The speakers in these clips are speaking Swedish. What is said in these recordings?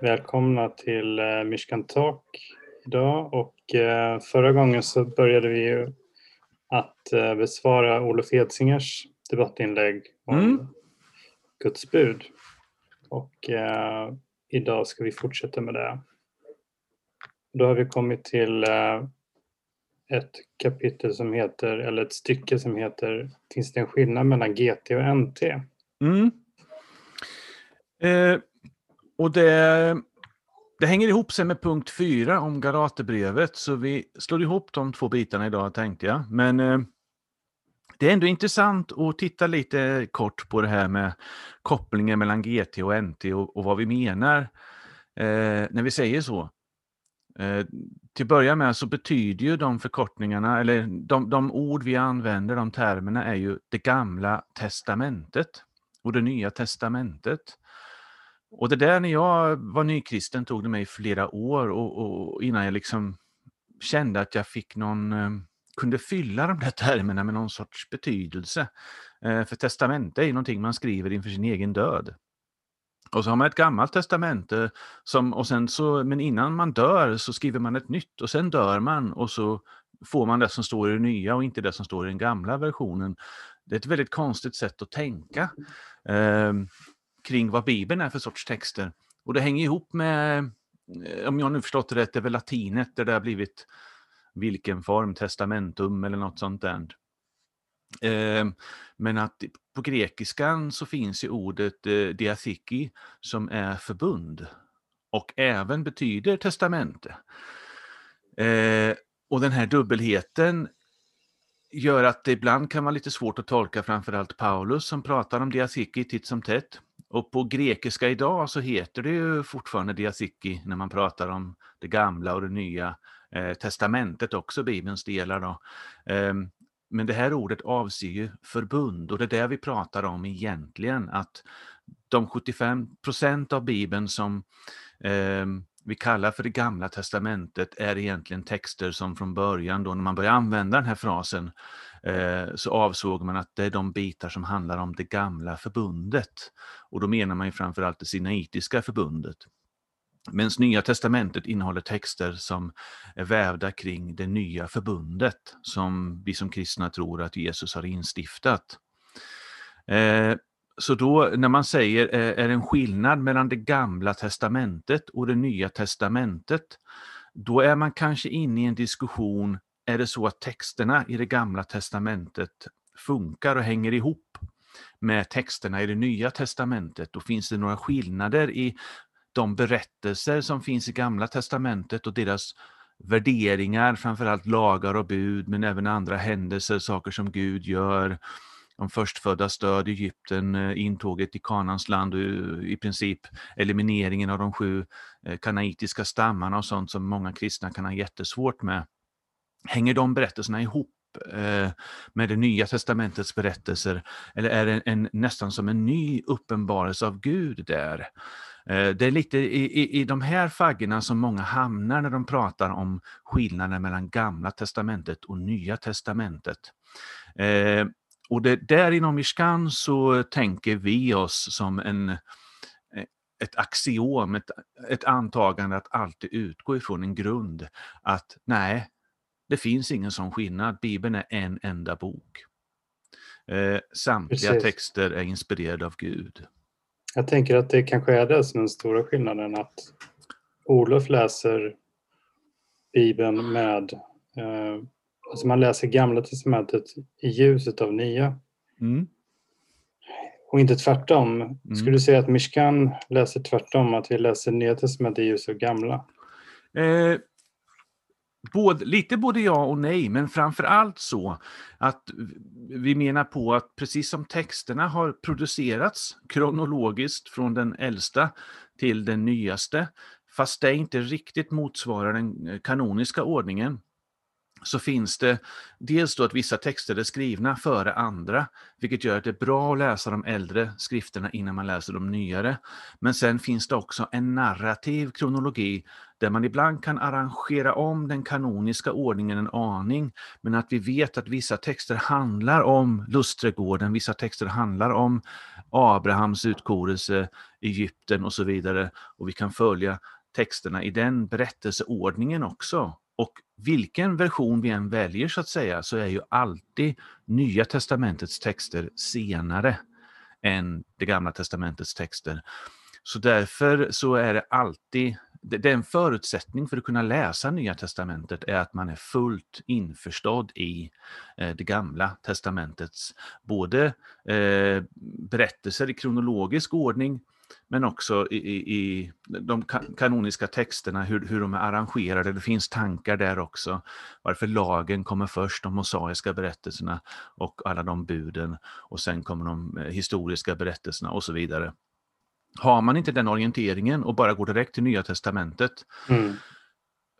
Välkomna till eh, Mishkan Talk idag och eh, förra gången så började vi ju att eh, besvara Olof Edsingers debattinlägg om Mm. Guds bud. Och idag ska vi fortsätta med det. Då har vi kommit till ett kapitel som heter, eller ett stycke som heter Finns det en skillnad mellan GT och NT? Mm. Eh, och det, det hänger ihop sig med punkt 4 om Galaterbrevet, så vi slår ihop de två bitarna idag tänkte jag. Men eh, det är ändå intressant att titta lite kort på det här med kopplingen mellan GT och NT och, och vad vi menar eh, när vi säger så. Eh, till att börja med så betyder ju de förkortningarna, eller de, de ord vi använder, de termerna är ju det gamla testamentet och det nya testamentet. Och det där när jag var nykristen tog det mig flera år och, och innan jag liksom kände att jag fick någon, eh, kunde fylla de där termerna med någon sorts betydelse. Eh, för testamente är ju någonting man skriver inför sin egen död. Och så har man ett gammalt testamente, som, och sen så, men innan man dör så skriver man ett nytt och sen dör man och så får man det som står i det nya och inte det som står i den gamla versionen. Det är ett väldigt konstigt sätt att tänka eh, kring vad Bibeln är för sorts texter. Och det hänger ihop med, eh, om jag nu förstått det rätt, det är väl latinet där det har blivit vilken form, testamentum eller något sånt där. Eh, men att på grekiskan så finns ju ordet eh, diathiki som är förbund och även betyder testamente. Eh, och den här dubbelheten gör att det ibland kan vara lite svårt att tolka framförallt Paulus som pratar om diathiki titt som tätt. Och på grekiska idag så heter det ju fortfarande diasiki när man pratar om det gamla och det nya eh, testamentet också, Bibelns delar. Då. Ehm, men det här ordet avser ju förbund och det är det vi pratar om egentligen, att de 75 procent av Bibeln som eh, vi kallar för det gamla testamentet är egentligen texter som från början, då när man börjar använda den här frasen, Eh, så avsåg man att det är de bitar som handlar om det gamla förbundet. Och då menar man ju framförallt det sinaitiska förbundet. Medan Nya Testamentet innehåller texter som är vävda kring det nya förbundet som vi som kristna tror att Jesus har instiftat. Eh, så då när man säger eh, är det en skillnad mellan det gamla testamentet och det nya testamentet, då är man kanske inne i en diskussion, är det så att texterna i det gamla testamentet funkar och hänger ihop med texterna i det nya testamentet? Då finns det några skillnader i de berättelser som finns i Gamla Testamentet och deras värderingar, framförallt lagar och bud, men även andra händelser, saker som Gud gör, de förstfödda stöd i Egypten, eh, intåget i Kanans land och eh, i princip elimineringen av de sju eh, kanaitiska stammarna och sånt som många kristna kan ha jättesvårt med. Hänger de berättelserna ihop eh, med det nya testamentets berättelser eller är det en, nästan som en ny uppenbarelse av Gud där? Eh, det är lite i, i, i de här faggorna som många hamnar när de pratar om skillnaden mellan gamla testamentet och nya testamentet. Eh, och det, där inom Mishkan så tänker vi oss som en, eh, ett axiom, ett, ett antagande att alltid utgå ifrån en grund att nej, det finns ingen sån skillnad. Bibeln är en enda bok. Eh, samtliga Precis. texter är inspirerade av Gud. Jag tänker att det kanske är det som är den stora skillnaden att Olof läser Bibeln med, eh, alltså man läser Gamla Testamentet i ljuset av Nya Mm. och inte tvärtom. Mm. Skulle du säga att Mishkan läser tvärtom, att vi läser Nya Testamentet i ljuset av Gamla? Eh, både, lite både ja och nej, men framför allt så att vi menar på att precis som texterna har producerats kronologiskt från den äldsta till den nyaste, fast det inte riktigt motsvarar den eh, kanoniska ordningen, så finns det dels då att vissa texter är skrivna före andra, vilket gör att det är bra att läsa de äldre skrifterna innan man läser de nyare. Men sen finns det också en narrativ kronologi där man ibland kan arrangera om den kanoniska ordningen en aning, men att vi vet att vissa texter handlar om lustträdgården, vissa texter handlar om Abrahams utkorelse, Egypten och så vidare. Och vi kan följa texterna i den berättelseordningen också. Och vilken version vi än väljer så att säga så är ju alltid Nya testamentets texter senare än det gamla testamentets texter. Så därför så är det alltid, det är en förutsättning för att kunna läsa Nya testamentet är att man är fullt införstådd i eh, det gamla testamentets både eh, berättelser i kronologisk ordning men också i, i, i de kanoniska texterna, hur, hur de är arrangerade. Det finns tankar där också. Varför lagen kommer först, de mosaiska berättelserna och alla de buden. Och sen kommer de eh, historiska berättelserna och så vidare. Har man inte den orienteringen och bara går direkt till Nya Testamentet, mm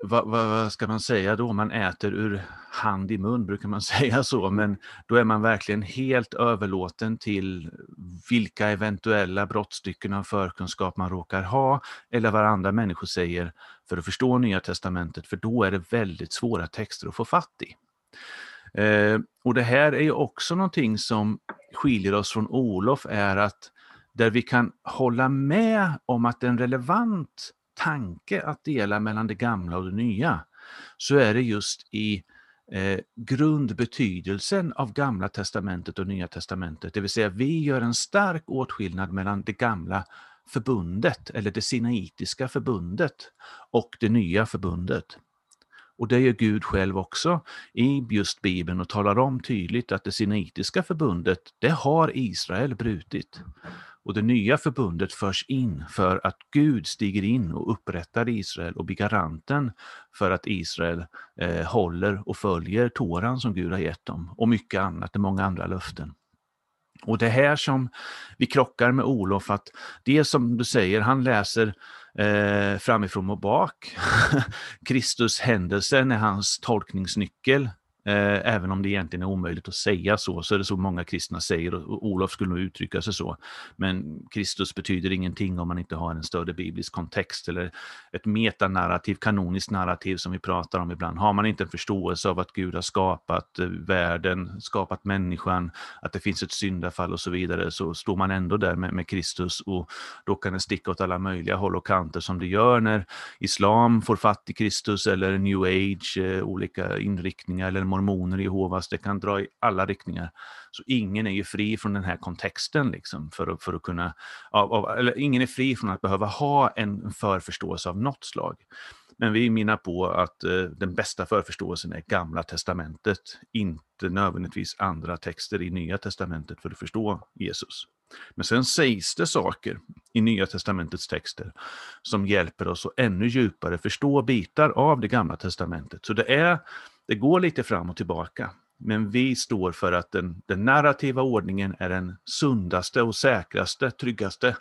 vad, vad, ska man säga då? Man äter ur hand i mun, brukar man säga så, men då är man verkligen helt överlåten till vilka eventuella brottstycken av förkunskap man råkar ha, eller vad andra människor säger för att förstå Nya Testamentet, för då är det väldigt svåra texter att få fatt i. Eh, och det här är ju också någonting som skiljer oss från Olof, är att där vi kan hålla med om att en relevant tanke att dela mellan det gamla och det nya, så är det just i eh, grundbetydelsen av Gamla testamentet och Nya testamentet. Det vill säga, vi gör en stark åtskillnad mellan det gamla förbundet, eller det sinaitiska förbundet, och det nya förbundet. Och det gör Gud själv också i just Bibeln och talar om tydligt att det sinaitiska förbundet, det har Israel brutit. Och det nya förbundet förs in för att Gud stiger in och upprättar Israel och blir garanten för att Israel eh, håller och följer Toran som Gud har gett dem och mycket annat, och många andra löften. Och det är här som vi krockar med Olof, att det som du säger, han läser eh, framifrån och bak. Kristus händelse är hans tolkningsnyckel Eh, även om det egentligen är omöjligt att säga så, så är det så många kristna säger och Olof skulle nog uttrycka sig så. Men Kristus betyder ingenting om man inte har en större biblisk kontext eller ett metanarrativ, kanoniskt narrativ som vi pratar om ibland. Har man inte en förståelse av att Gud har skapat eh, världen, skapat människan, att det finns ett syndafall och så vidare, så står man ändå där med, med Kristus och då kan det sticka åt alla möjliga håll och kanter som det gör när islam får fatt i Kristus eller new age, eh, olika inriktningar eller mormoner, Jehovas, det kan dra i alla riktningar. Så ingen är ju fri från den här kontexten, liksom, för, att, för att kunna, av, av, eller ingen är fri från att behöva ha en förförståelse av något slag. Men vi menar på att eh, den bästa förförståelsen är Gamla Testamentet, inte nödvändigtvis andra texter i Nya Testamentet för att förstå Jesus. Men sen sägs det saker i Nya Testamentets texter som hjälper oss att ännu djupare förstå bitar av det Gamla Testamentet. Så det är det går lite fram och tillbaka. Men vi står för att den, den narrativa ordningen är den sundaste och säkraste, tryggaste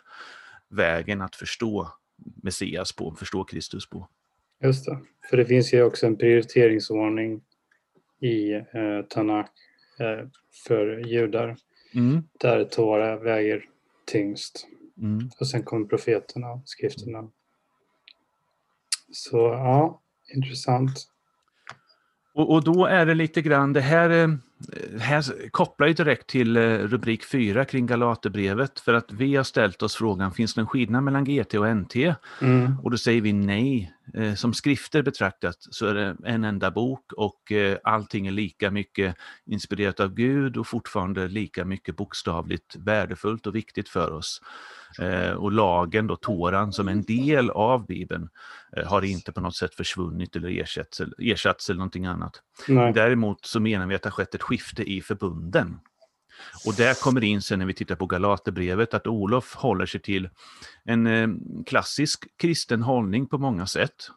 vägen att förstå Messias på, förstå Kristus på. Just det, för det finns ju också en prioriteringsordning i eh, Tanakh eh, för judar. Mm. Där Tora väger tyngst. Mm. Och sen kommer profeterna, skrifterna. Så ja, intressant. Och, och, då är det lite grann, det här, eh, här kopplar ju direkt till eh, rubrik 4 kring Galaterbrevet, för att vi har ställt oss frågan, finns det en skillnad mellan GT och NT? Mm. Och då säger vi nej. Eh, som skrifter betraktat så är det en enda bok och allting är lika mycket inspirerat av Gud och fortfarande lika mycket bokstavligt värdefullt och viktigt för oss. Eh, och lagen, då, Toran, som en del av Bibeln, eh, har inte på något sätt försvunnit eller ersatts, ersatts eller någonting annat. Nej. Däremot så menar vi att det har skett ett skifte i förbunden. Och där kommer in sen när vi tittar på Galaterbrevet att Olof håller sig till en eh, klassisk kristen hållning på många sätt.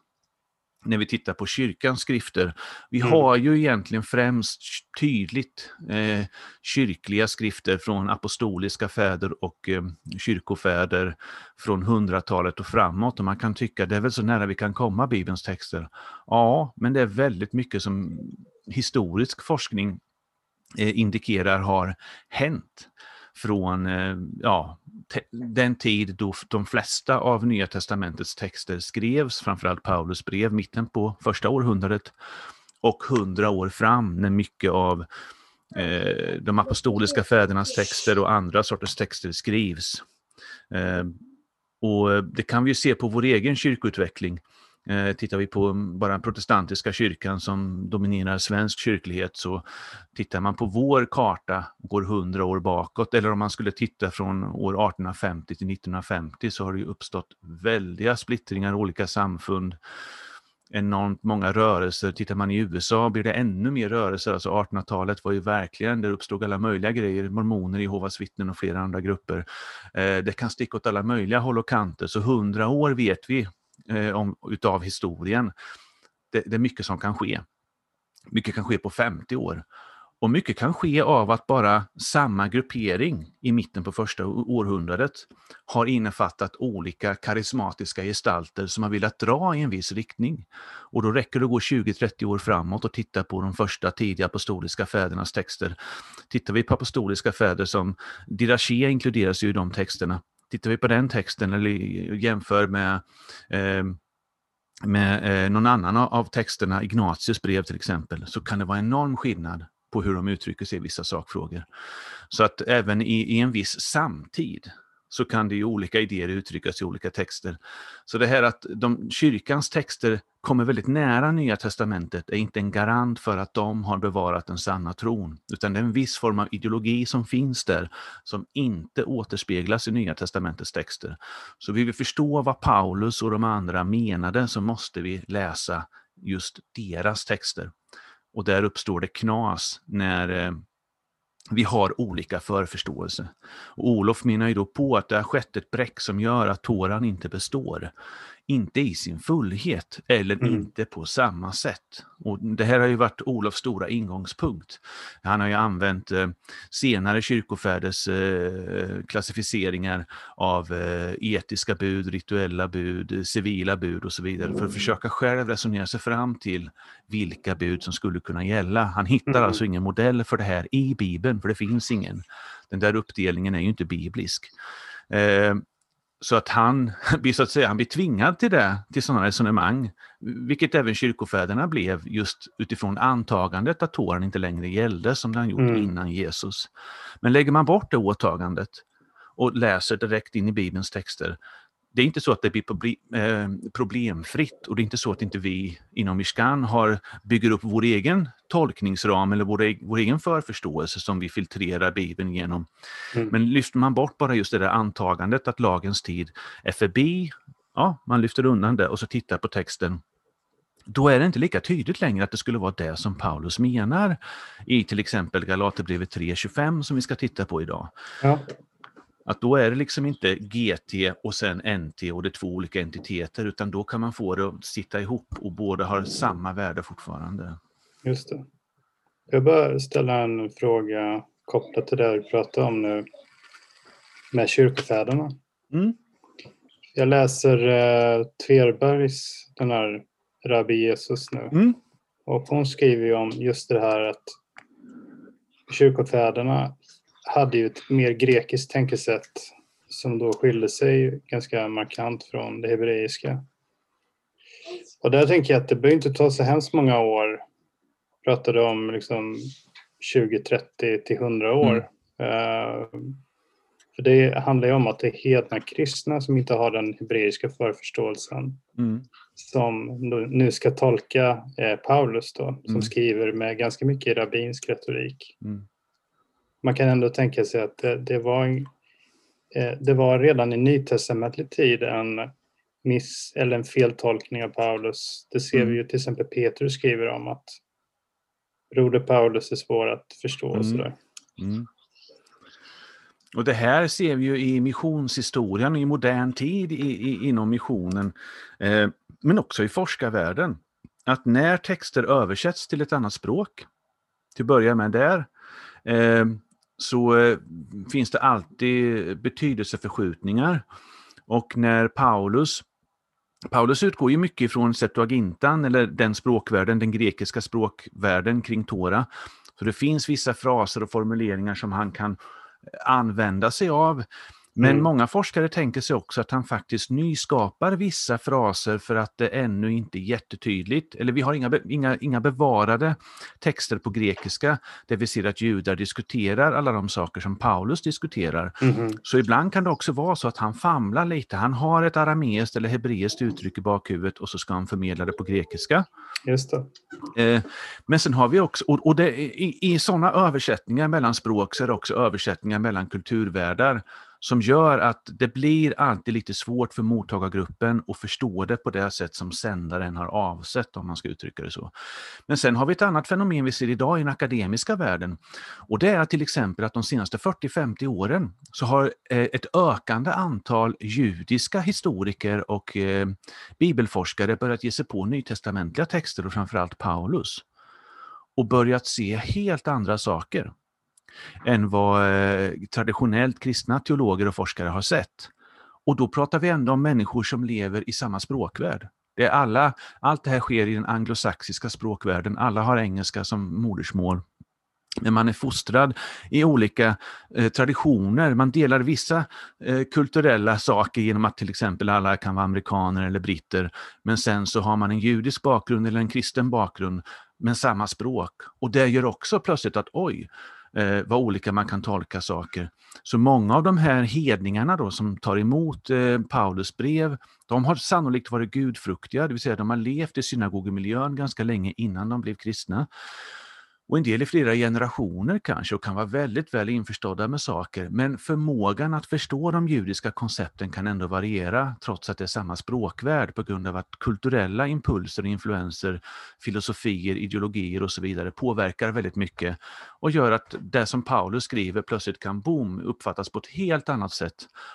när vi tittar på kyrkans skrifter. Vi Mm. har ju egentligen främst tydligt eh, kyrkliga skrifter från apostoliska fäder och eh, kyrkofäder från hundratalet och framåt. Och man kan tycka det är väl så nära vi kan komma Bibelns texter. Ja, men det är väldigt mycket som historisk forskning Eh, indikerar har hänt från eh, ja, te- den tid då de flesta av Nya Testamentets texter skrevs, framförallt Paulus brev, mitten på första århundradet och hundra år fram när mycket av eh, de apostoliska fädernas texter och andra sorters texter skrivs. Eh, och eh, det kan vi ju se på vår egen kyrkoutveckling. Eh, tittar vi på mm, bara den protestantiska kyrkan som dominerar svensk kyrklighet så tittar man på vår karta går hundra år bakåt. Eller om man skulle titta från år 1850 till 1950 så har det uppstått väldiga splittringar, olika samfund, enormt många rörelser. Tittar man i USA blir det ännu mer rörelser, alltså 1800-talet var ju verkligen, där uppstod alla möjliga grejer, mormoner, Jehovas vittnen och flera andra grupper. Eh, det kan sticka åt alla möjliga håll och kanter, så hundra år vet vi eh, om, utav historien. Det, det är mycket som kan ske. Mycket kan ske på 50 år. Och mycket kan ske av att bara samma gruppering i mitten på första århundradet har innefattat olika karismatiska gestalter som har velat dra i en viss riktning. Och då räcker det att gå 20-30 år framåt och titta på de första tidiga apostoliska fädernas texter. Tittar vi på apostoliska fäder som Diraché inkluderas ju i de texterna. Tittar vi på den texten eller jämför med eh, med eh, någon annan av, av texterna, Ignatius brev till exempel, så kan det vara enorm skillnad på hur de uttrycker sig i vissa sakfrågor. Så att även i, i en viss samtid så kan det ju olika idéer uttryckas i olika texter. Så det här att de, kyrkans texter kommer väldigt nära Nya Testamentet är inte en garant för att de har bevarat den sanna tron, utan det är en viss form av ideologi som finns där som inte återspeglas i Nya Testamentets texter. Så vill vi förstå vad Paulus och de andra menade så måste vi läsa just deras texter. Och där uppstår det knas när eh, vi har olika förförståelse. Och Olof menar ju då på att det har skett ett bräck som gör att Toran inte består. Inte i sin fullhet eller Mm. inte på samma sätt. Och det här har ju varit Olofs stora ingångspunkt. Han har ju använt eh, senare kyrkofärders eh, klassificeringar av eh, etiska bud, rituella bud, eh, civila bud och så vidare för att försöka själv resonera sig fram till vilka bud som skulle kunna gälla. Han hittar Mm. alltså ingen modell för det här i Bibeln, för det finns ingen. Den där uppdelningen är ju inte biblisk. Så att han blir, så att säga, han blir tvingad till det, till sådana resonemang, vilket även kyrkofäderna blev just utifrån antagandet att Toran inte längre gällde som den gjort Mm. innan Jesus. Men lägger man bort det åtagandet och läser direkt in i Bibelns texter, det är inte så att det blir eh, problemfritt och det är inte så att inte vi inom Mishkan har, bygger upp vår egen tolkningsram eller vår, vår egen förförståelse som vi filtrerar Bibeln genom. Mm. Men lyfter man bort bara just det där antagandet att lagens tid är förbi, ja, man lyfter undan det och så tittar på texten, då är det inte lika tydligt längre att det skulle vara det som Paulus menar i till exempel Galaterbrevet 3.25 som vi ska titta på idag. Ja. Att då är det liksom inte GT och sen NT och det är två olika entiteter utan då kan man få det att sitta ihop och båda har samma värde fortfarande. Just det. Jag bara ställa en fråga kopplat till det du pratar om nu med kyrkofäderna. Mm. Jag läser eh, Tverbergs, den här Rabbi Jesus nu. Mm. Och hon skriver ju om just det här att kyrkofäderna hade ju ett mer grekiskt tänkesätt som då skilde sig ganska markant från det hebreiska. Och där tänker jag att det behöver inte ta så hemskt många år. Pratade om liksom 20, 30 till 100 år. Eh, för det handlar ju om att det är hedna kristna som inte har den hebreiska förförståelsen Mm. som nu- nu ska tolka eh, Paulus då, som Mm. skriver med ganska mycket rabbinsk retorik. Mm. Man kan ändå tänka sig att det, det, var, en, eh, det var redan i nytestamentlig tid en miss eller en feltolkning av Paulus. Det ser Mm. vi ju till exempel Petrus skriver om att broder Paulus är svår att förstå och Mm. sådär. Mm. Och det här ser vi ju i missionshistorien, i modern tid i, i, inom missionen, eh, men också i forskarvärlden. att när texter översätts till ett annat språk, till att börja med där, eh, så eh, finns det alltid betydelseförskjutningar. Och när Paulus Paulus utgår ju mycket från Septuagintan, eller den språkvärlden, den grekiska språkvärlden kring Tora. Så det finns vissa fraser och formuleringar som han kan använda sig av. Men mm. många forskare tänker sig också att han faktiskt nyskapar vissa fraser för att det ännu inte är jättetydligt. Eller vi har inga, inga, inga bevarade texter på grekiska där vi ser att judar diskuterar alla de saker som Paulus diskuterar. Mm. Så ibland kan det också vara så att han famlar lite. Han har ett arameiskt eller hebreiskt uttryck i bakhuvudet och så ska han förmedla det på grekiska. Just det. Eh, men sen har vi också, och, och det, i, i sådana översättningar mellan språk så är det också översättningar mellan kulturvärldar som gör att det blir alltid lite svårt för mottagargruppen att förstå det på det sätt som sändaren har avsett, om man ska uttrycka det så. Men sen har vi ett annat fenomen vi ser idag i den akademiska världen. Och det är till exempel att de senaste 40-50 åren så har eh, ett ökande antal judiska historiker och eh, bibelforskare börjat ge sig på nytestamentliga texter och framförallt Paulus och börjat se helt andra saker än vad eh, traditionellt kristna teologer och forskare har sett. Och då pratar vi ändå om människor som lever i samma språkvärld. Det är alla, allt det här sker i den anglosaxiska språkvärlden, alla har engelska som modersmål. Men man är fostrad i olika eh, traditioner, man delar vissa eh, kulturella saker genom att till exempel alla kan vara amerikaner eller britter, men sen så har man en judisk bakgrund eller en kristen bakgrund, men samma språk. Och det gör också plötsligt att oj, eh, vad olika man kan tolka saker. Så många av de här hedningarna då som tar emot eh, Paulus brev, de har sannolikt varit gudfruktiga, det vill säga de har levt i synagogemiljön ganska länge innan de blev kristna. Och en del i flera generationer kanske och kan vara väldigt väl införstådda med saker, men förmågan att förstå de judiska koncepten kan ändå variera trots att det är samma språkvärld på grund av att kulturella impulser, influenser, filosofier, ideologier och så vidare påverkar väldigt mycket och gör att det som Paulus skriver plötsligt kan boom, uppfattas på ett helt annat sätt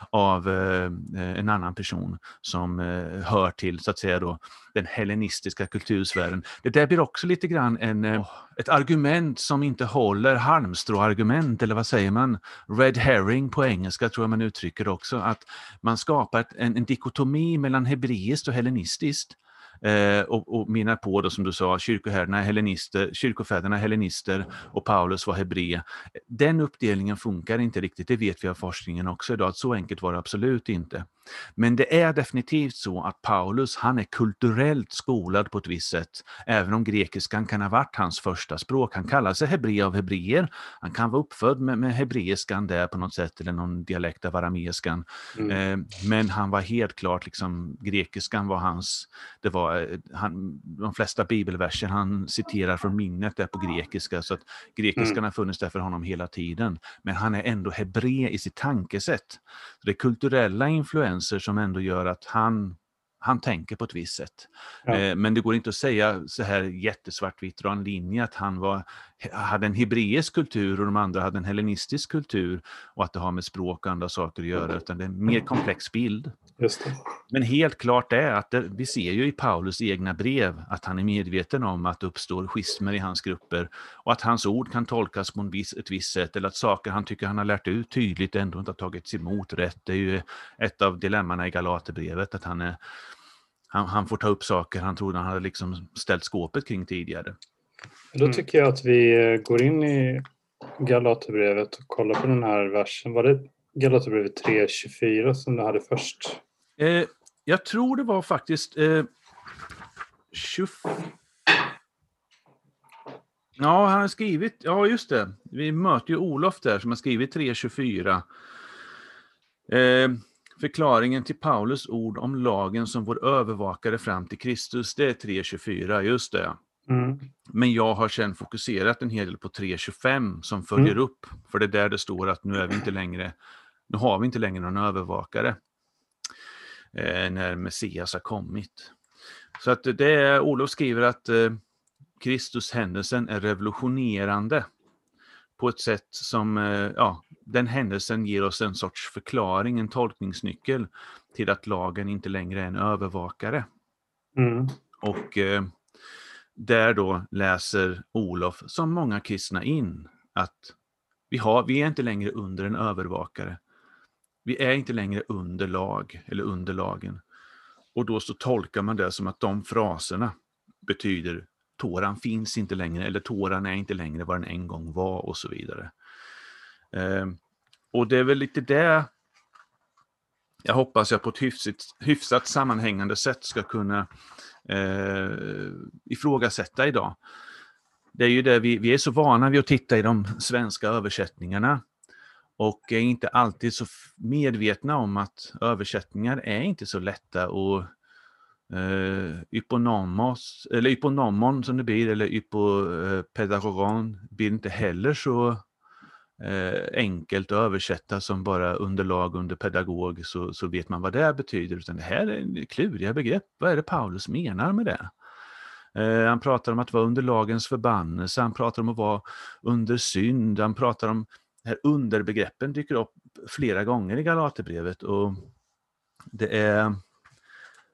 av eh, en annan person som eh, hör till så att säga då den hellenistiska kultursfären. Det där blir också lite grann en, oh. ett argument som inte håller, halmstråargument eller vad säger man? Red herring på engelska tror jag man uttrycker också, att man skapar en, en dikotomi mellan hebreiskt och hellenistiskt. Eh, och, och menar på då som du sa, kyrkoherdarna hellenister, kyrkofäderna hellenister och Paulus var hebre. Den uppdelningen funkar inte riktigt, det vet vi av forskningen också idag, att så enkelt var det absolut inte. Men det är definitivt så att Paulus, han är kulturellt skolad på ett visst sätt, även om grekiskan kan ha varit hans första språk. Han kallar sig hebre av hebreer, han kan vara uppfödd med, med hebreiskan där på något sätt, eller någon dialekt av arameiskan. Mm. Eh, men han var helt klart, liksom, grekiskan var hans, det var, eh, han, de flesta bibelverser han citerar från minnet är på grekiska, så att grekiskan mm. har funnits där för honom hela tiden. Men han är ändå hebre i sitt tankesätt. det kulturella influensen tendenser som ändå gör att han, han tänker på ett visst sätt. Ja. Eh, men det går inte att säga så här jättesvartvitt, dra en linje att han var hade en hebreisk kultur och de andra hade en hellenistisk kultur och att det har med språk och andra saker att göra, utan det är en mer komplex bild. Men helt klart är att det, vi ser ju i Paulus egna brev att han är medveten om att det uppstår schismer i hans grupper och att hans ord kan tolkas på viss, ett visst sätt eller att saker han tycker han har lärt ut tydligt ändå inte har tagits emot rätt. Det är ju ett av dilemmana i Galaterbrevet, att han, är, han, han får ta upp saker han trodde han hade liksom ställt skåpet kring tidigare. Då mm. tycker jag att vi går in i Galaterbrevet och kollar på den här versen. Var det Galaterbrevet 3.24 som du hade först? Eh, jag tror det var faktiskt eh, 20... Ja, han har skrivit, ja just det, vi möter ju Olof där som har skrivit 3.24. Eh, förklaringen till Paulus ord om lagen som vår övervakare fram till Kristus, det är 3.24, just det. Mm. Men jag har sen fokuserat en hel del på 3.25 som följer mm. upp, för det är där det står att nu är vi inte längre, nu har vi inte längre någon övervakare när Messias har kommit. Så att det är, Olof skriver att eh, Kristushändelsen är revolutionerande på ett sätt som, eh, ja, den händelsen ger oss en sorts förklaring, en tolkningsnyckel till att lagen inte längre är en övervakare. Mm. Och eh, där då läser Olof, som många kristna, in att vi, har, vi är inte längre under en övervakare. Vi är inte längre under lag eller under lagen. Och då så tolkar man det som att de fraserna betyder Toran finns inte längre eller Toran är inte längre vad den en gång var och så vidare. Eh, och det är väl lite det jag hoppas jag på ett hyfsat, hyfsat sammanhängande sätt ska kunna eh, ifrågasätta idag. Det är ju det vi, vi är så vana vid att titta i de svenska översättningarna och är inte alltid så medvetna om att översättningar är inte så lätta och eh, hyponomos, eller som det blir, eller ypopedagogon blir inte heller så eh, enkelt att översätta som bara underlag under pedagog så, så vet man vad det betyder. Utan det här är kluriga begrepp. Vad är det Paulus menar med det? Eh, han pratar om att vara under lagens förbannelse, han pratar om att vara under synd, han pratar om här underbegreppen dyker upp flera gånger i Galaterbrevet och det är,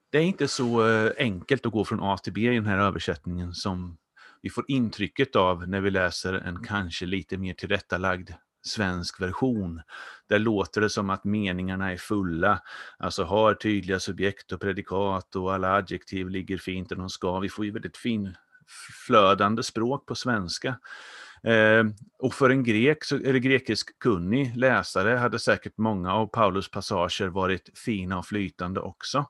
det är inte så eh, enkelt att gå från A till B i den här översättningen som vi får intrycket av när vi läser en kanske lite mer tillrättalagd svensk version. Där låter det som att meningarna är fulla, alltså har tydliga subjekt och predikat och alla adjektiv ligger fint där de ska. Vi får ju väldigt fin flödande språk på svenska. Eh, och för en grek, eller grekisk kunnig läsare hade säkert många av Paulus passager varit fina och flytande också.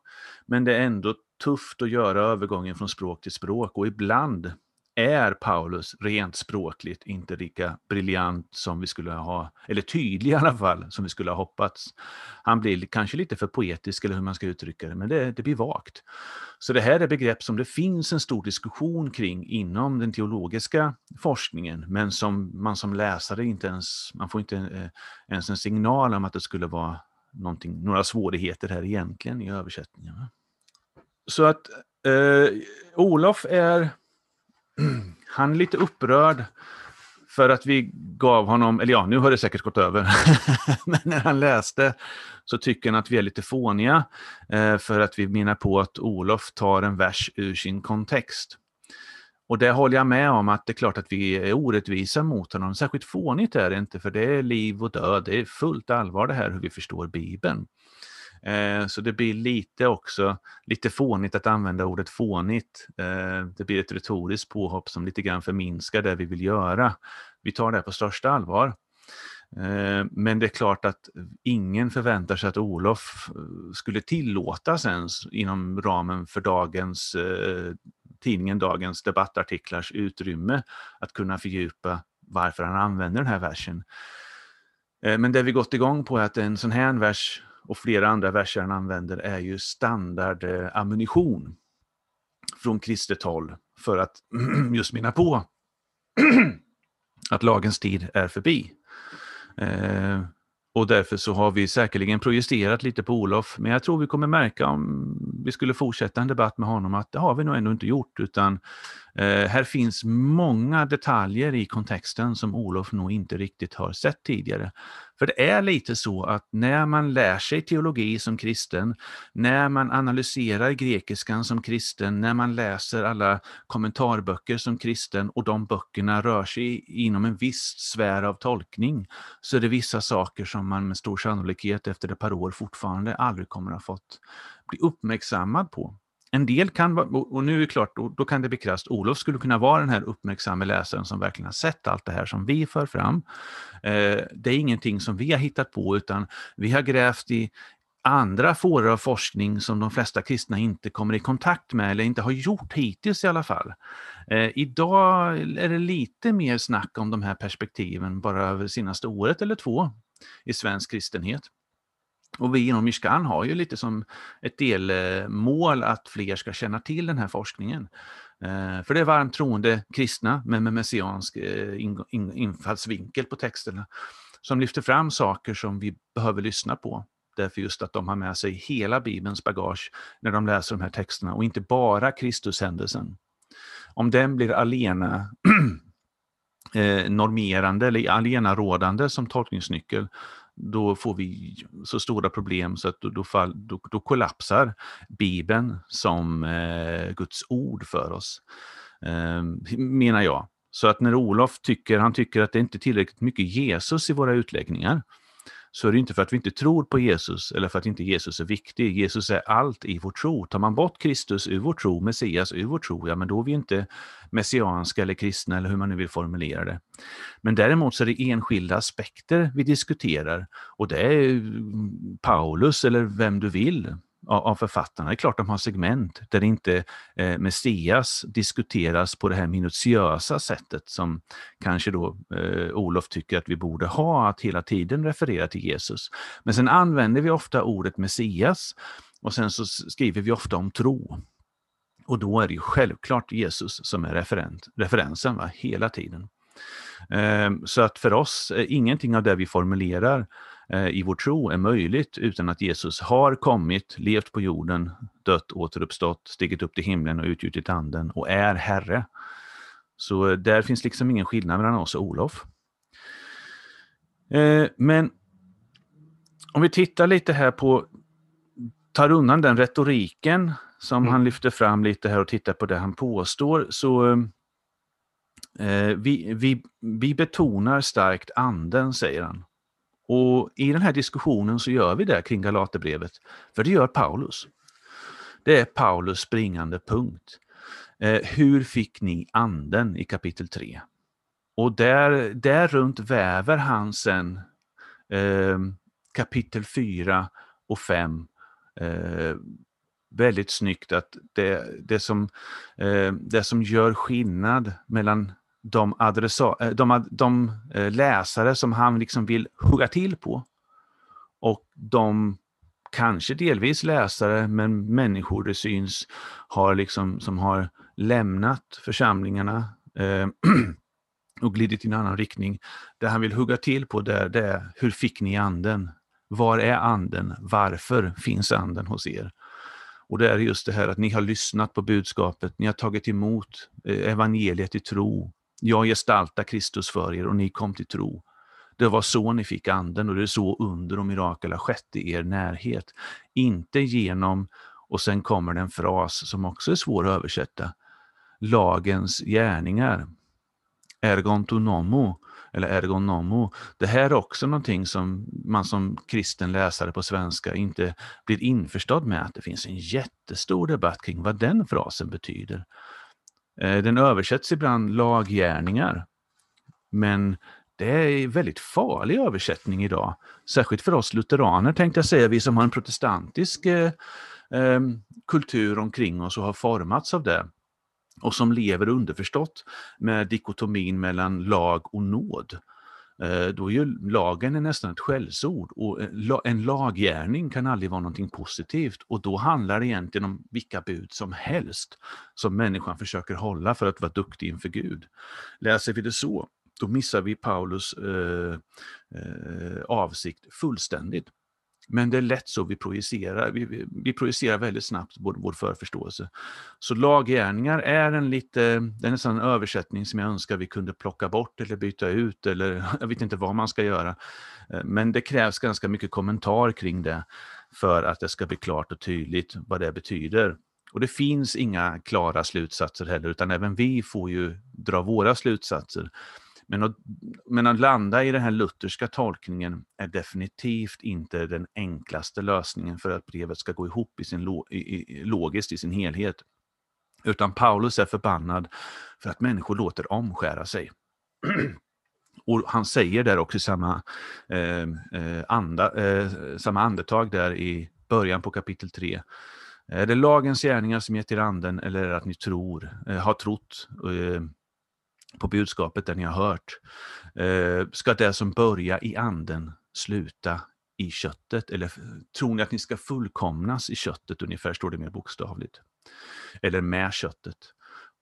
Men det är ändå tufft att göra övergången från språk till språk och ibland är Paulus rent språkligt inte lika briljant som vi skulle ha, eller tydlig i alla fall, som vi skulle ha hoppats. Han blir kanske lite för poetisk eller hur man ska uttrycka det, men det, det blir vagt. Så det här är begrepp som det finns en stor diskussion kring inom den teologiska forskningen, men som man som läsare inte ens, man får inte eh, ens en signal om att det skulle vara några svårigheter här egentligen i översättningen. Så att eh, Olof är han är lite upprörd för att vi gav honom, eller ja, nu har det säkert gått över, men när han läste så tycker han att vi är lite fåniga eh, för att vi menar på att Olof tar en vers ur sin kontext. Och det håller jag med om att det är klart att vi är orättvisa mot honom. Särskilt fånigt är det inte, för det är liv och död. Det är fullt allvar det här hur vi förstår Bibeln. Eh, så det blir lite också, lite fånigt att använda ordet fånigt. Eh, det blir ett retoriskt påhopp som lite grann förminskar det vi vill göra. Vi tar det på största allvar. Eh, men det är klart att ingen förväntar sig att Olof eh, skulle tillåtas ens inom ramen för dagens eh, tidningen Dagens debattartiklars utrymme att kunna fördjupa varför han använder den här versen. Men det vi gått igång på är att en sån här vers och flera andra verser han använder är ju standardammunition från kristet håll för att just minna på att lagens tid är förbi. Eh, och därför så har vi säkerligen projesterat lite på Olof, men jag tror vi kommer märka om vi skulle fortsätta en debatt med honom att det har vi nog ändå inte gjort, utan eh, här finns många detaljer i kontexten som Olof nog inte riktigt har sett tidigare. För det är lite så att när man lär sig teologi som kristen, när man analyserar grekiskan som kristen, när man läser alla kommentarböcker som kristen och de böckerna rör sig inom en viss sfär av tolkning, så är det vissa saker som man med stor sannolikhet efter ett par år fortfarande aldrig kommer att ha fått bli uppmärksammad på. En del kan, och nu är det klart, då, då kan det bli krasst, Olof skulle kunna vara den här uppmärksamma läsaren som verkligen har sett allt det här som vi för fram. Eh, det är ingenting som vi har hittat på utan vi har grävt i andra fåror av forskning som de flesta kristna inte kommer i kontakt med eller inte har gjort hittills i alla fall. Eh, idag är det lite mer snack om de här perspektiven bara över senaste året eller två i svensk kristenhet. Och vi inom Mishkan har ju lite som ett delmål att fler ska känna till den här forskningen. Eh, för det är varmt troende kristna med messiansk eh, infallsvinkel på texterna som lyfter fram saker som vi behöver lyssna på. Därför just att de har med sig hela Bibelns bagage när de läser de här texterna och inte bara Kristushändelsen. Om den blir alena eh, normerande eller alena som tolkningsnyckel, då får vi så stora problem så att då, då, fall, då, då kollapsar Bibeln som eh, Guds ord för oss. eh, menar jag. Så att när Olof tycker, han tycker att det inte är tillräckligt mycket Jesus i våra utläggningar, så är det inte för att vi inte tror på Jesus eller för att inte Jesus är viktig. Jesus är allt i vår tro. Tar man bort Kristus ur vår tro, Messias ur vår tro, ja men då är vi inte messianska eller kristna eller hur man nu vill formulera det. Men däremot så är det enskilda aspekter vi diskuterar och det är mm, Paulus eller vem du vill av författarna. Det är klart de har segment där inte eh, Messias diskuteras på det här minutiösa sättet som kanske då eh, Olof tycker att vi borde ha, att hela tiden referera till Jesus. Men sen använder vi ofta ordet Messias och sen så skriver vi ofta om tro. Och då är det ju självklart Jesus som är referent, referensen va? hela tiden. Eh, så att för oss, eh, ingenting av det vi formulerar Eh, i vår tro är möjligt utan att Jesus har kommit, levt på jorden, dött, återuppstått, stigit upp till himlen och utgjutit anden och är Herre. Så eh, där finns liksom ingen skillnad mellan oss och Olof. Eh, men om vi tittar lite här på, tar undan den retoriken som mm. han lyfter fram lite här och tittar på det han påstår, så eh, vi, vi, vi betonar starkt anden, säger han. Och i den här diskussionen så gör vi det kring Galaterbrevet, för det gör Paulus. Det är Paulus springande punkt. Eh, hur fick ni anden i kapitel 3? Och där, där runt väver han sen eh, kapitel 4 och 5 eh, väldigt snyggt att det, det, som, eh, det som gör skillnad mellan de, adressa, eh, de, de eh, läsare som han liksom vill hugga till på. Och de kanske delvis läsare, men människor det syns har liksom, som har lämnat församlingarna eh, och glidit i en annan riktning. Det han vill hugga till på där, det är hur fick ni anden? Var är anden? Varför finns anden hos er? Och det är just det här att ni har lyssnat på budskapet, ni har tagit emot eh, evangeliet i tro, jag gestaltar Kristus för er och ni kom till tro. Det var så ni fick anden och det är så under och mirakel har skett i er närhet. Inte genom, och sen kommer det en fras som också är svår att översätta, lagens gärningar. Ergontonomo, eller ergonomo. Det här är också någonting som man som kristen läsare på svenska inte blir införstådd med, att det finns en jättestor debatt kring vad den frasen betyder. Eh, den översätts ibland laggärningar. Men det är en väldigt farlig översättning idag. Särskilt för oss lutheraner tänkte jag säga, vi som har en protestantisk eh, eh, kultur omkring oss och har formats av det. Och som lever underförstått med dikotomin mellan lag och nåd. Eh, då är ju lagen nästan ett skällsord och eh, en laggärning kan aldrig vara någonting positivt och då handlar det egentligen om vilka bud som helst som människan försöker hålla för att vara duktig inför Gud. Läser vi det så, då missar vi Paulus eh, eh, avsikt fullständigt. Men det är lätt så vi projicerar. Vi, vi, vi projicerar väldigt snabbt vår, vår förförståelse. Så laggärningar är en lite, det är nästan en översättning som jag önskar vi kunde plocka bort eller byta ut eller jag vet inte vad man ska göra. Eh, men det krävs ganska mycket kommentar kring det för att det ska bli klart och tydligt vad det betyder. Och det finns inga klara slutsatser heller, utan även vi får ju dra våra slutsatser. Men att, men att landa i den här lutherska tolkningen är definitivt inte den enklaste lösningen för att brevet ska gå ihop i sin, i, i, logiskt i sin helhet. Utan Paulus är förbannad för att människor låter omskära sig. Och han säger där också i samma, eh, eh, anda, eh, samma andetag där i början på kapitel 3. Är det lagens gärningar som gett er anden eller är det att ni tror, eh, har trott eh, på budskapet det ni har hört, eh, ska det som börjar i anden sluta i köttet? Eller tror ni att ni ska fullkomnas i köttet ungefär, står det mer bokstavligt. Eller med köttet.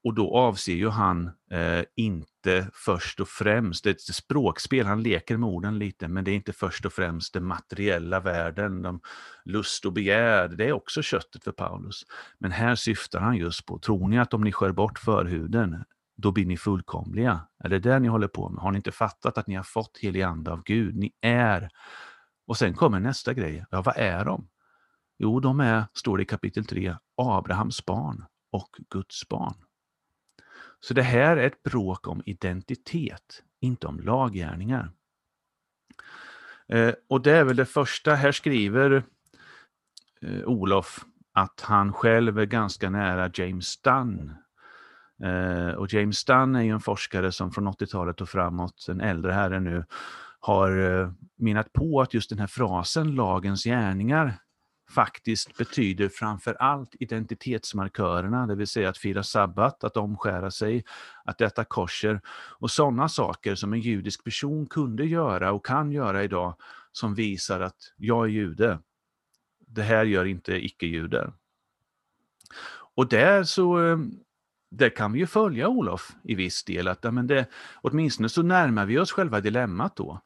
Och då avser ju han eh, inte först och främst, det är ett språkspel, han leker med orden lite, men det är inte först och främst den materiella världen, de lust och begär, det är också köttet för Paulus. Men här syftar han just på, tror ni att om ni skär bort förhuden, då blir ni fullkomliga. Är det det ni håller på med? Har ni inte fattat att ni har fått helig ande av Gud? Ni är... Och sen kommer nästa grej. Ja, vad är de? Jo, de är, står det i kapitel 3, Abrahams barn och Guds barn. Så det här är ett bråk om identitet, inte om laggärningar. Eh, och det är väl det första, här skriver eh, Olof att han själv är ganska nära James Dunn. Eh, och James Dunn är ju en forskare som från 80-talet och framåt, en äldre herre nu, har eh, menat på att just den här frasen lagens gärningar faktiskt betyder framför allt identitetsmarkörerna, det vill säga att fira sabbat, att omskära sig, att äta kosher och sådana saker som en judisk person kunde göra och kan göra idag som visar att jag är jude. Det här gör inte icke-judar. Och där så eh, där kan vi ju följa Olof i viss del, att men det, åtminstone så närmar vi oss själva dilemmat då.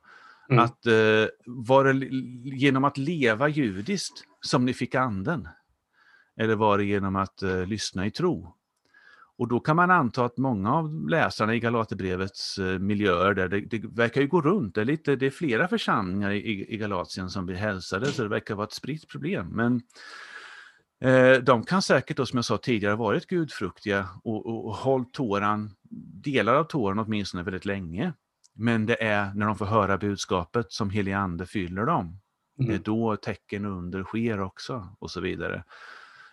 Mm. Att eh, var det genom att leva judiskt som ni fick anden? Eller var det genom att eh, lyssna i tro? Och då kan man anta att många av läsarna i Galaterbrevets eh, miljöer, där det, det, verkar ju gå runt, det är, lite, det är flera församlingar i, i Galatien som blir hälsade, så det verkar vara ett spritt problem. Men de kan säkert, då, som jag sa tidigare, varit gudfruktiga och, och, och hållit tåran, delar av tåran åtminstone väldigt länge. Men det är när de får höra budskapet som helige ande fyller dem. Mm. Det är mm. då tecken under sker också och så vidare.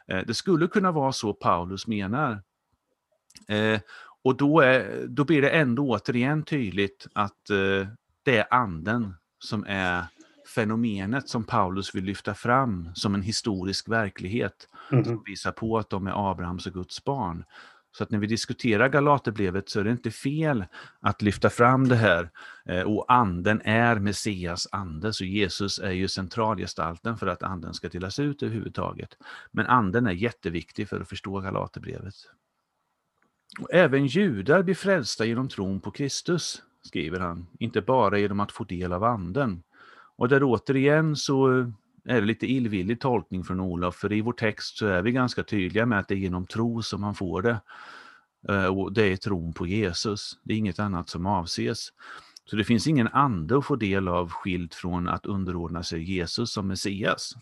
Eh, det skulle kunna vara så Paulus menar. Eh, och då, är, då blir det ändå återigen tydligt att eh, det är anden som är fenomenet som Paulus vill lyfta fram som en historisk verklighet. Mm. Som visar på att de är Abrahams och Guds barn. Så att när vi diskuterar Galaterbrevet så är det inte fel att lyfta fram det här. Eh, och anden är Messias ande, så Jesus är ju centralgestalten för att anden ska delas ut överhuvudtaget. Men anden är jätteviktig för att förstå Galaterbrevet. Och även judar blir frälsta genom tron på Kristus, skriver han, inte bara genom att få del av anden. Och där återigen så är det lite illvillig tolkning från Olof, för i vår text så är vi ganska tydliga med att det är genom tro som man får det. Eh, och det är tron på Jesus, det är inget annat som avses. Så det finns ingen ande att få del av skilt från att underordna sig Jesus som Messias.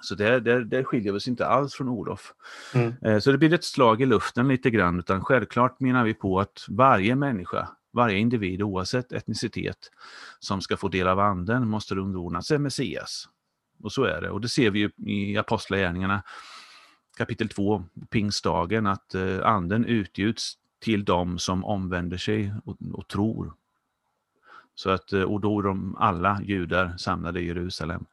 Så där, där, där skiljer vi oss inte alls från Olof. Mm. Eh, så det blir ett slag i luften lite grann, utan självklart menar vi på att varje människa, varje individ oavsett etnicitet som ska få del av anden måste underordna sig Messias. Och så är det. Och det ser vi ju i Apostlagärningarna kapitel 2, pingstdagen, att eh, anden utgjuts till dem som omvänder sig och, och tror. Så att, eh, och då är de alla judar samlade i Jerusalem.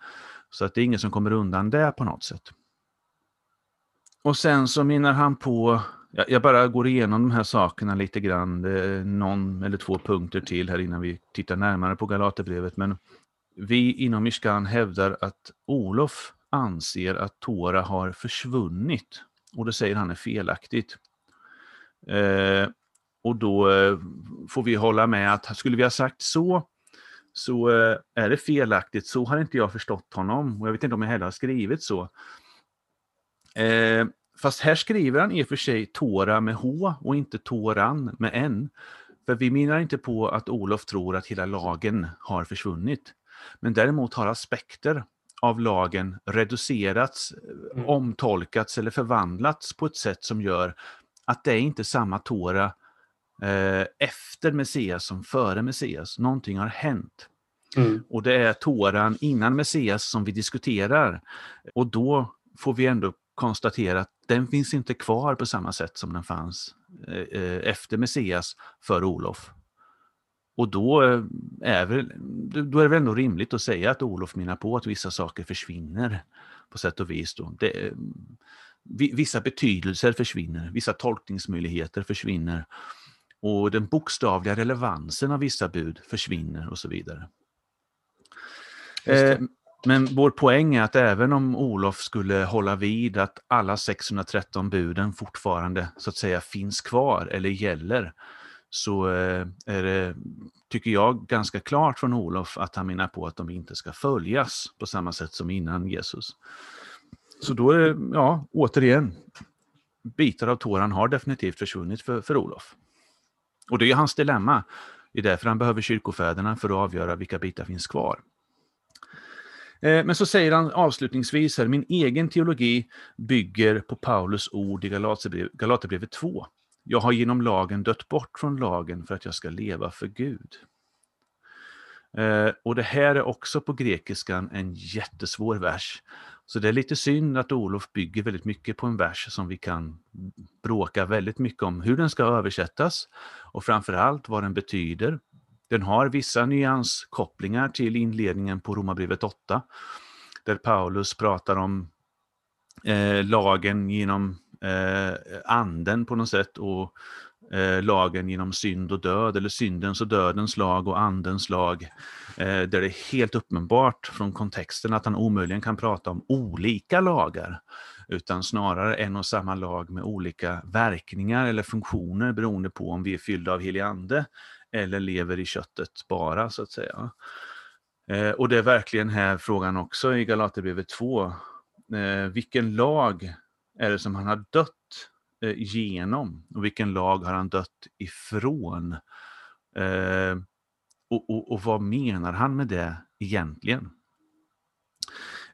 Så att det är ingen som kommer undan det på något sätt. Och sen så minnar han på, jag bara går igenom de här sakerna lite grann, det är någon eller två punkter till här innan vi tittar närmare på Galaterbrevet, men vi inom Mishkan hävdar att Olof anser att Tora har försvunnit och det säger han är felaktigt. Eh, och då eh, får vi hålla med att skulle vi ha sagt så så eh, är det felaktigt. Så har inte jag förstått honom och jag vet inte om jag heller har skrivit så. Eh, fast här skriver han i och för sig Tora med H och inte Toran med N. För vi menar inte på att Olof tror att hela lagen har försvunnit. Men däremot har aspekter av lagen reducerats, mm. omtolkats eller förvandlats på ett sätt som gör att det är inte samma Tora eh, efter Messias som före Messias. Någonting har hänt. Mm. Och det är Toran innan Messias som vi diskuterar. Och då får vi ändå konstatera att den finns inte kvar på samma sätt som den fanns eh, eh efter Messias för Olof. Och då eh, är, väl, då är det väl ändå rimligt att säga att Olof menar på att vissa saker försvinner på sätt och vis. Det, vissa betydelser försvinner, vissa tolkningsmöjligheter försvinner och den bokstavliga relevansen av vissa bud försvinner och så vidare. Eh, men vår poäng är att även om Olof skulle hålla vid att alla 613 buden fortfarande så att säga finns kvar eller gäller, så eh, är det, tycker jag, ganska klart från Olof att han menar på att de inte ska följas på samma sätt som innan Jesus. Så då är det, ja, återigen, bitar av Toran har definitivt försvunnit för, för Olof. Och det är hans dilemma. Det är därför han behöver kyrkofäderna för att avgöra vilka bitar finns kvar. Eh, men så säger han avslutningsvis här, min egen teologi bygger på Paulus ord i Galaterbrevet 2. Jag har genom lagen dött bort från lagen för att jag ska leva för Gud. Eh, och det här är också på grekiskan en jättesvår vers. Så det är lite synd att Olof bygger väldigt mycket på en vers som vi kan bråka väldigt mycket om hur den ska översättas och framförallt vad den betyder. Den har vissa nyanskopplingar till inledningen på Romarbrevet 8 där Paulus pratar om eh, lagen genom eh, anden på något sätt och eh, lagen genom synd och död, eller syndens och dödens lag och andens lag. Eh, där det är helt uppenbart från kontexten att han omöjligen kan prata om olika lagar, utan snarare en och samma lag med olika verkningar eller funktioner beroende på om vi är fyllda av helig ande eller lever i köttet bara, så att säga. Eh, och det är verkligen här frågan också i Galaterbrevet 2. Eh, vilken lag är det som han har dött eh, genom och vilken lag har han dött ifrån? Eh, och, och, och, vad menar han med det egentligen?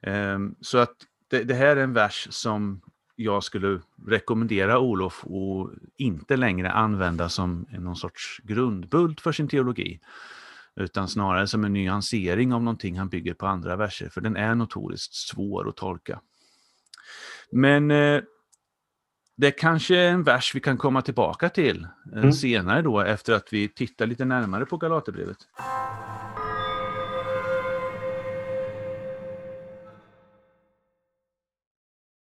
Ehm, så att det, det, här är en vers som jag skulle rekommendera Olof att inte längre använda som någon sorts grundbult för sin teologi utan snarare som en nyansering av någonting han bygger på andra verser, för den är notoriskt svår att tolka. Men eh, det är kanske är en vers vi kan komma tillbaka till eh, mm. senare då efter att vi tittar lite närmare på Galaterbrevet.